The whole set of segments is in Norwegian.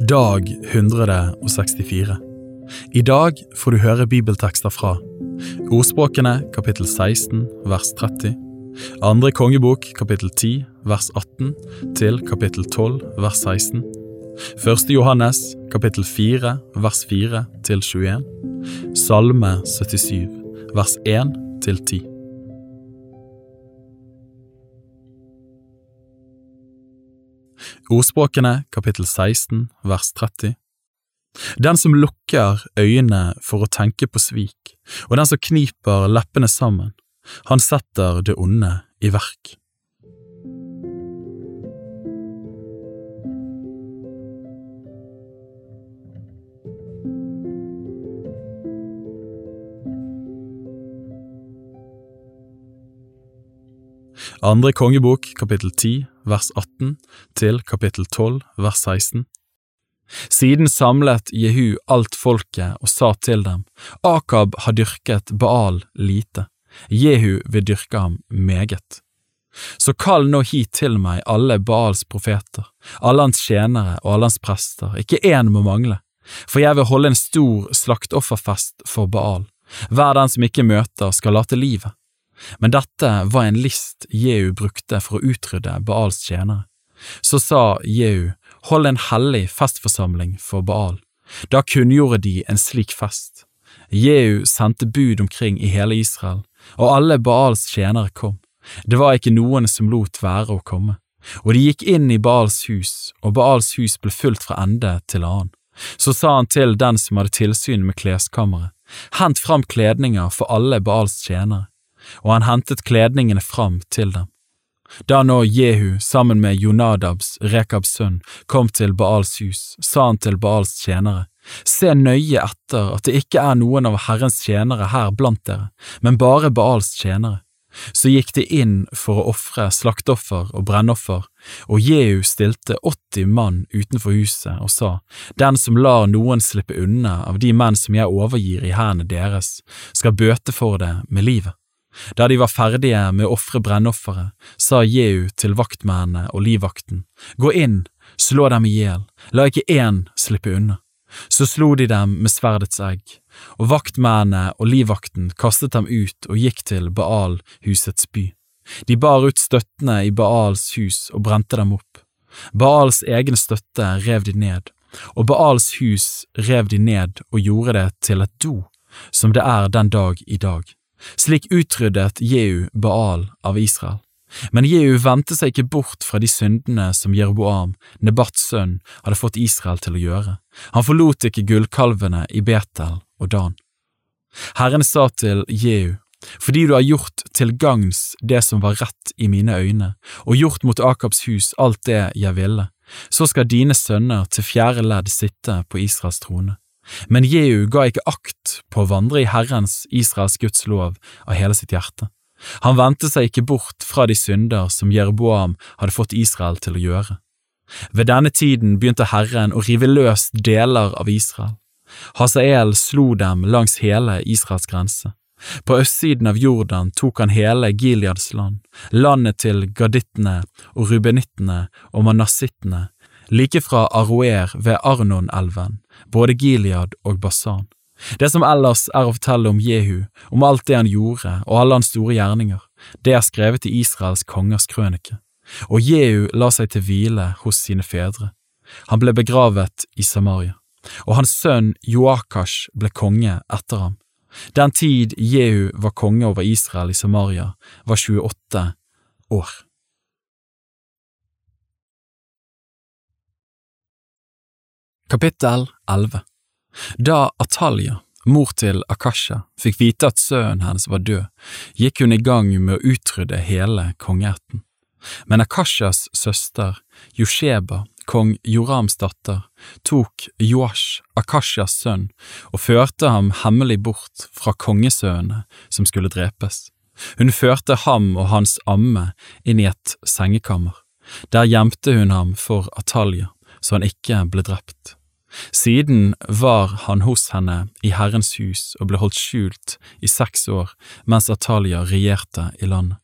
Dag 164 I dag får du høre bibeltekster fra Ordspråkene kapittel 16 vers 30 Andre kongebok kapittel 10 vers 18 til kapittel 12 vers 16 Første Johannes kapittel 4 vers 4 til 21 Salme 77 vers 1 til 10 Ordspråkene kapittel 16 vers 30 Den som lukker øynene for å tenke på svik, og den som kniper leppene sammen, han setter det onde i verk. Andre kongebok kapittel 10 vers 18 til kapittel 12 vers 16. Siden samlet Jehu alt folket og sa til dem, Akab har dyrket Baal lite, Jehu vil dyrke ham meget. Så kall nå hit til meg alle Baals profeter, alle hans tjenere og alle hans prester, ikke én må mangle, for jeg vil holde en stor slaktofferfest for Baal, hver den som ikke møter skal late livet. Men dette var en list Jehu brukte for å utrydde Baals tjenere. Så sa Jehu, hold en hellig festforsamling for Baal. Da kunngjorde de en slik fest. Jehu sendte bud omkring i hele Israel, og alle Baals tjenere kom. Det var ikke noen som lot være å komme. Og de gikk inn i Baals hus, og Baals hus ble fulgt fra ende til annen. Så sa han til den som hadde tilsyn med kleskammeret, hent fram kledninger for alle Baals tjenere og han hentet kledningene fram til dem. Da nå Jehu sammen med Jonadabs, Rekabs sønn, kom til Baals hus, sa han til Baals tjenere, Se nøye etter at det ikke er noen av Herrens tjenere her blant dere, men bare Baals tjenere. Så gikk de inn for å ofre slakteoffer og brennoffer, og Jehu stilte 80 mann utenfor huset og sa, Den som lar noen slippe unna av de menn som jeg overgir i hendene deres, skal bøte for det med livet. Da de var ferdige med å ofre brennofferet, sa Jehu til vaktmennene og livvakten, Gå inn, slå dem i hjel, la ikke én slippe unna. Så slo de dem med sverdets egg, og vaktmennene og livvakten kastet dem ut og gikk til Baal, husets by. De bar ut støttene i Baals hus og brente dem opp. Baals egen støtte rev de ned, og Baals hus rev de ned og gjorde det til et do, som det er den dag i dag. Slik utryddet Jehu Baal av Israel. Men Jehu vendte seg ikke bort fra de syndene som Jeroboam, Nebats sønn, hadde fått Israel til å gjøre. Han forlot ikke gullkalvene i Betel og Dan. Herren sa til Jehu, fordi du har gjort til gagns det som var rett i mine øyne, og gjort mot Akabs hus alt det jeg ville, så skal dine sønner til fjerde ledd sitte på Israels trone. Men Jehu ga ikke akt på å vandre i Herrens, Israels Guds lov, av hele sitt hjerte. Han vendte seg ikke bort fra de synder som Jeroboam hadde fått Israel til å gjøre. Ved denne tiden begynte Herren å rive løs deler av Israel. Hasael slo dem langs hele Israels grense. På østsiden av Jordan tok han hele Gileads land, landet til gadittene og rubenittene og manassittene, like fra Aroer ved Arnon-elven, både Gilead og Basan. Det som ellers er å fortelle om Jehu, om alt det han gjorde og alle hans store gjerninger, det er skrevet i Israels kongers krønike. Og Jehu la seg til hvile hos sine fedre. Han ble begravet i Samaria, og hans sønn Joakash ble konge etter ham. Den tid Jehu var konge over Israel i Samaria, var 28 år. Kapittel 11 Da Atalia, mor til Akasha, fikk vite at sønnen hennes var død, gikk hun i gang med å utrydde hele kongeætten. Men Akashas søster, Josheba, kong Jorams datter, tok Joash, Akashas sønn, og førte ham hemmelig bort fra kongesønnene som skulle drepes. Hun førte ham og hans amme inn i et sengekammer. Der gjemte hun ham for Atalia, så han ikke ble drept. Siden var han hos henne i Herrens hus og ble holdt skjult i seks år mens Atalia regjerte i landet.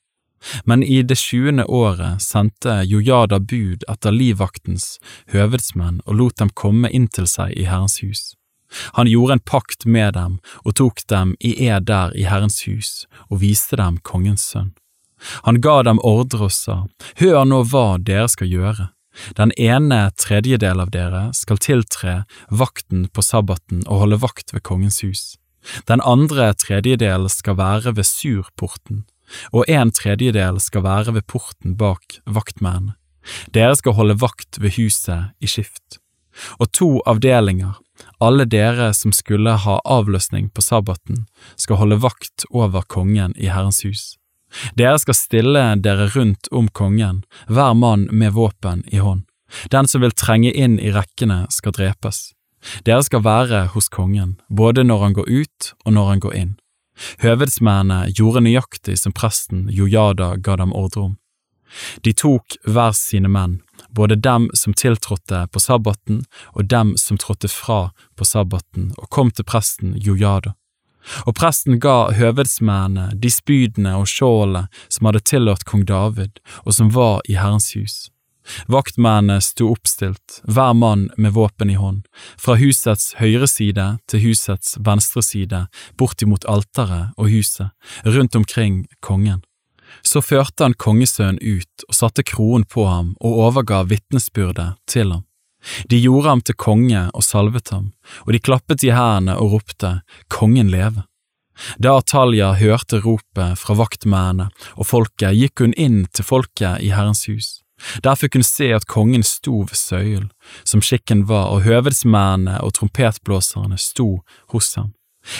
Men i det sjuende året sendte Jojada bud etter livvaktens høvedsmenn og lot dem komme inn til seg i Herrens hus. Han gjorde en pakt med dem og tok dem i ed der i Herrens hus og viste dem kongens sønn. Han ga dem ordre og sa, Hør nå hva dere skal gjøre. Den ene tredjedel av dere skal tiltre vakten på sabbaten og holde vakt ved kongens hus. Den andre tredjedel skal være ved surporten, og en tredjedel skal være ved porten bak vaktmennene. Dere skal holde vakt ved huset i skift. Og to avdelinger, alle dere som skulle ha avløsning på sabbaten, skal holde vakt over kongen i Herrens hus. Dere skal stille dere rundt om kongen, hver mann med våpen i hånd. Den som vil trenge inn i rekkene, skal drepes. Dere skal være hos kongen, både når han går ut og når han går inn. Høvedsmennene gjorde nøyaktig som presten Jojada ga dem ordre om. De tok hver sine menn, både dem som tiltrådte på sabbaten og dem som trådte fra på sabbaten og kom til presten Jojada. Og presten ga høvedsmennene de spydene og skjoldene som hadde tilhørt kong David og som var i Herrens hus. Vaktmennene sto oppstilt, hver mann med våpen i hånd, fra husets høyre side til husets venstre side, bortimot alteret og huset, rundt omkring kongen. Så førte han kongesønnen ut og satte kroen på ham og overga vitnesbyrdet til ham. De gjorde ham til konge og salvet ham, og de klappet i hendene og ropte Kongen leve. Da Atalia hørte ropet fra vaktmennene og folket, gikk hun inn til folket i Herrens hus. Der fikk hun se at kongen sto ved søylen, som skikken var, og høvedsmennene og trompetblåserne sto hos ham.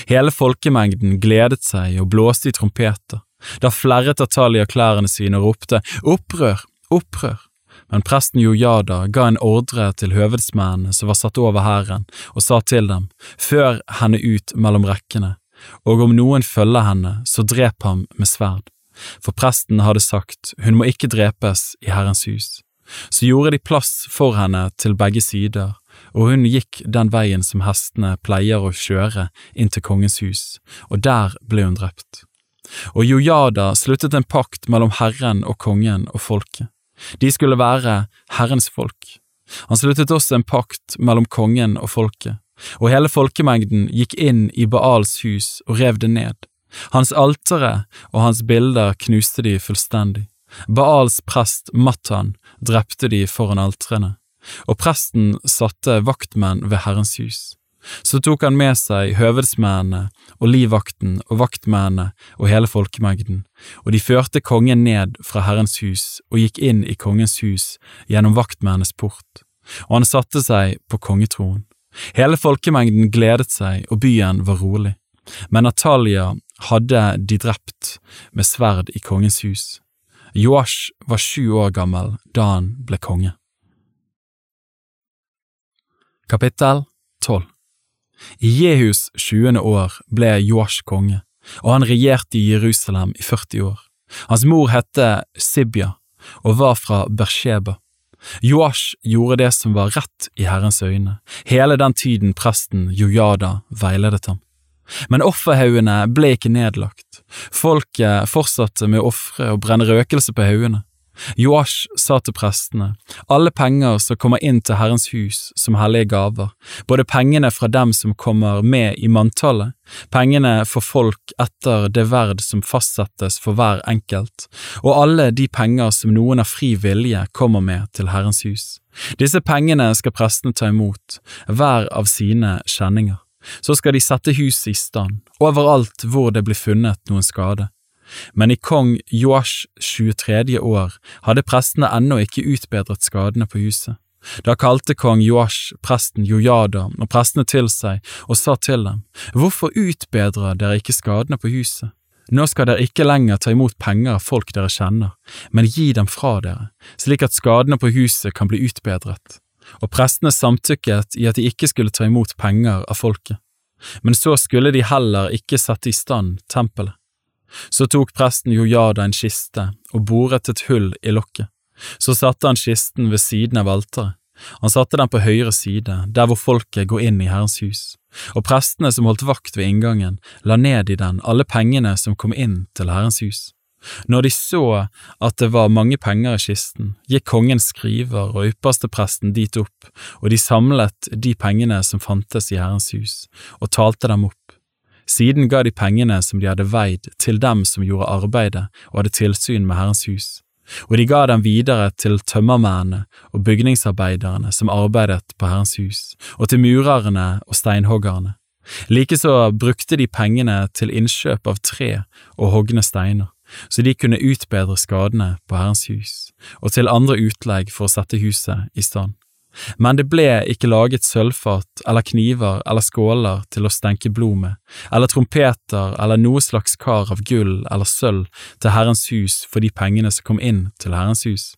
Hele folkemengden gledet seg og blåste i trompeter. Da flerret Atalia klærne sine og ropte Opprør! Opprør! Men presten Jojada ga en ordre til høvedsmennene som var satt over hæren, og sa til dem, Før henne ut mellom rekkene, og om noen følger henne, så drep ham med sverd for presten hadde sagt hun må ikke drepes i Herrens hus. Så gjorde de plass for henne til begge sider, og hun gikk den veien som hestene pleier å kjøre inn til kongens hus, og der ble hun drept. Og Jojada sluttet en pakt mellom Herren og kongen og folket. De skulle være Herrens folk. Han sluttet også en pakt mellom kongen og folket, og hele folkemengden gikk inn i Baals hus og rev det ned, hans altere og hans bilder knuste de fullstendig. Baals prest Matan drepte de foran altrene, og presten satte vaktmenn ved Herrens hus. Så tok han med seg høvedsmennene og livvakten og vaktmennene og hele folkemengden, og de førte kongen ned fra Herrens hus og gikk inn i kongens hus gjennom vaktmennenes port, og han satte seg på kongetroen. Hele folkemengden gledet seg, og byen var rolig. Men Natalia hadde de drept med sverd i kongens hus. Joash var sju år gammel da han ble konge. Kapittel 12 I Jehus tjuende år ble Joash konge, og han regjerte i Jerusalem i 40 år. Hans mor hette Sibya og var fra Bersheba. Joash gjorde det som var rett i Herrens øyne, hele den tiden presten Jojada veiledet ham. Men offerhaugene ble ikke nedlagt. Folket fortsatte med å ofre og brenne røkelse på haugene. Joash sa til prestene, alle penger som kommer inn til Herrens hus som hellige gaver, både pengene fra dem som kommer med i manntallet, pengene for folk etter det verd som fastsettes for hver enkelt, og alle de penger som noen av fri vilje kommer med til Herrens hus. Disse pengene skal prestene ta imot, hver av sine kjenninger. Så skal de sette huset i stand, overalt hvor det blir funnet noen skade. Men i kong Joash 23. år hadde prestene ennå ikke utbedret skadene på huset. Da kalte kong Joash presten Jojada og prestene til seg og sa til dem, Hvorfor utbedrer dere ikke skadene på huset? Nå skal dere ikke lenger ta imot penger av folk dere kjenner, men gi dem fra dere, slik at skadene på huset kan bli utbedret og prestene samtykket i at de ikke skulle ta imot penger av folket, men så skulle de heller ikke sette i stand tempelet. Så tok presten Jojada en kiste og boret et hull i lokket. Så satte han kisten ved siden av alteret. Han satte den på høyre side, der hvor folket går inn i Herrens hus, og prestene som holdt vakt ved inngangen, la ned i den alle pengene som kom inn til Herrens hus. Når de så at det var mange penger i kisten, gikk kongens skriver og ypperstepresten dit opp, og de samlet de pengene som fantes i Herrens hus, og talte dem opp. Siden ga de pengene som de hadde veid, til dem som gjorde arbeidet og hadde tilsyn med Herrens hus, og de ga dem videre til tømmermennene og bygningsarbeiderne som arbeidet på Herrens hus, og til murerne og steinhoggerne. Likeså brukte de pengene til innkjøp av tre og hogne steiner så de kunne utbedre skadene på Herrens hus, og til andre utlegg for å sette huset i stand. Men det ble ikke laget sølvfat eller kniver eller skåler til å stenke blod med, eller trompeter eller noe slags kar av gull eller sølv til Herrens hus for de pengene som kom inn til Herrens hus.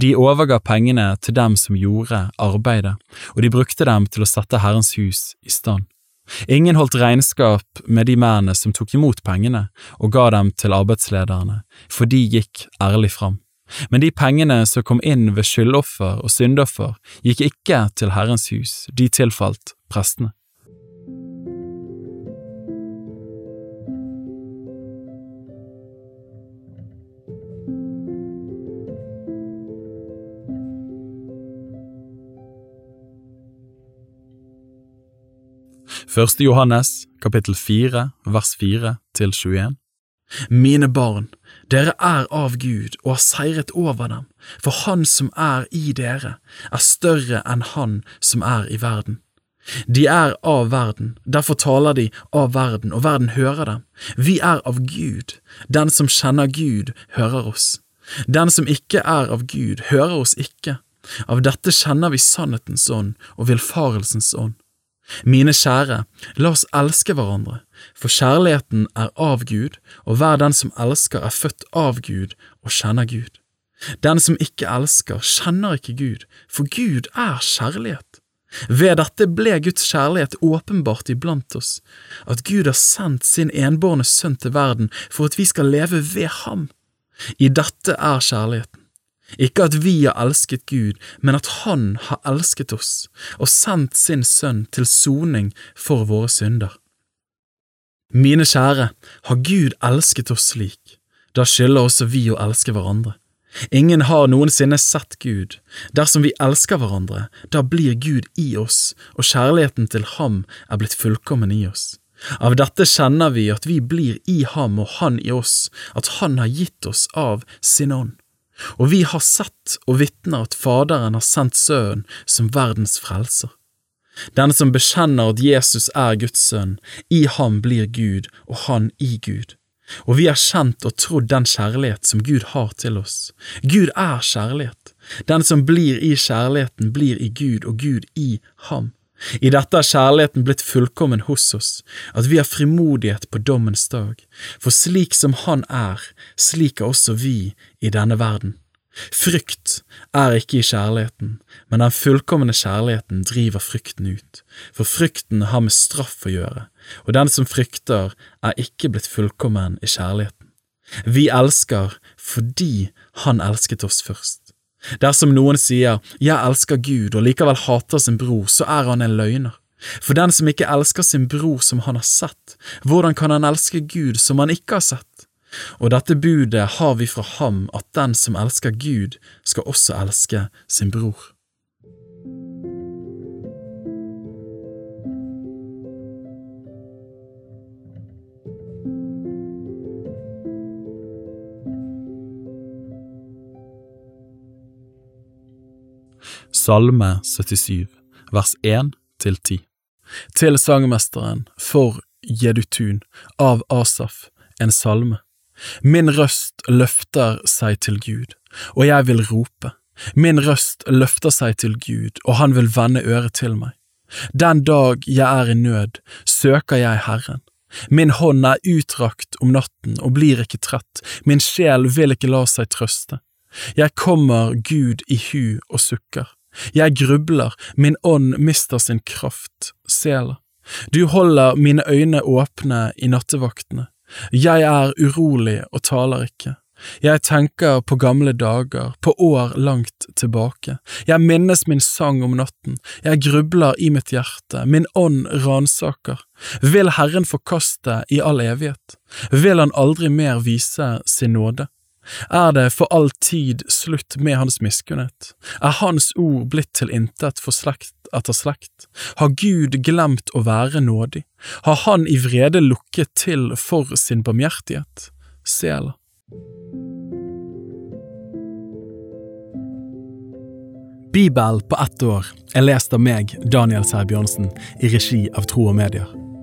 De overga pengene til dem som gjorde arbeidet, og de brukte dem til å sette Herrens hus i stand. Ingen holdt regnskap med de mennene som tok imot pengene og ga dem til arbeidslederne, for de gikk ærlig fram. Men de pengene som kom inn ved skyldoffer og syndoffer, gikk ikke til Herrens hus, de tilfalt prestene. Første Johannes, kapittel 4, vers 4 til 21. Mine barn, dere er av Gud og har seiret over dem, for Han som er i dere, er større enn Han som er i verden. De er av verden, derfor taler de av verden, og verden hører dem. Vi er av Gud, den som kjenner Gud, hører oss. Den som ikke er av Gud, hører oss ikke. Av dette kjenner vi sannhetens ånd og villfarelsens ånd. Mine kjære, la oss elske hverandre, for kjærligheten er av Gud, og hver den som elsker er født av Gud og kjenner Gud. Den som ikke elsker, kjenner ikke Gud, for Gud er kjærlighet. Ved dette ble Guds kjærlighet åpenbart iblant oss, at Gud har sendt sin enbårne sønn til verden for at vi skal leve ved ham. I dette er kjærligheten ikke at vi har elsket Gud, men at Han har elsket oss og sendt sin sønn til soning for våre synder. Mine kjære, har Gud elsket oss slik, da skylder også vi å elske hverandre. Ingen har noensinne sett Gud. Dersom vi elsker hverandre, da blir Gud i oss, og kjærligheten til ham er blitt fullkommen i oss. Av dette kjenner vi at vi blir i ham og han i oss, at han har gitt oss av sin ånd. Og vi har sett og vitner at Faderen har sendt Sønnen som verdens frelser. Den som bekjenner at Jesus er Guds sønn, i ham blir Gud og han i Gud. Og vi har kjent og trodd den kjærlighet som Gud har til oss. Gud er kjærlighet. Den som blir i kjærligheten, blir i Gud og Gud i ham. I dette er kjærligheten blitt fullkommen hos oss, at vi har frimodighet på dommens dag, for slik som Han er, slik er også vi i denne verden. Frykt er ikke i kjærligheten, men den fullkomne kjærligheten driver frykten ut, for frykten har med straff å gjøre, og den som frykter, er ikke blitt fullkommen i kjærligheten. Vi elsker fordi Han elsket oss først. Dersom noen sier jeg elsker Gud og likevel hater sin bror, så er han en løgner. For den som ikke elsker sin bror som han har sett, hvordan kan han elske Gud som han ikke har sett? Og dette budet har vi fra ham at den som elsker Gud, skal også elske sin bror. Salme 77, vers 1 til 10. Til sangmesteren for Jedutun av Asaf, en salme. Min røst løfter seg til Gud, og jeg vil rope. Min røst løfter seg til Gud, og han vil vende øret til meg. Den dag jeg er i nød, søker jeg Herren. Min hånd er utdrakt om natten og blir ikke trett, min sjel vil ikke la seg trøste. Jeg kommer Gud i hu og sukker. Jeg grubler, min ånd mister sin kraft, Sela. Du holder mine øyne åpne i nattevaktene. Jeg er urolig og taler ikke. Jeg tenker på gamle dager, på år langt tilbake. Jeg minnes min sang om natten, jeg grubler i mitt hjerte, min ånd ransaker. Vil Herren forkaste i all evighet? Vil Han aldri mer vise sin nåde? Er det for all tid slutt med hans miskunnhet? Er hans ord blitt til intet for slekt etter slekt? Har Gud glemt å være nådig? Har Han i vrede lukket til for sin barmhjertighet? Sela. Bibel på ett år er lest av meg, Daniel Sæbjørnsen, i regi av Tro og Medier.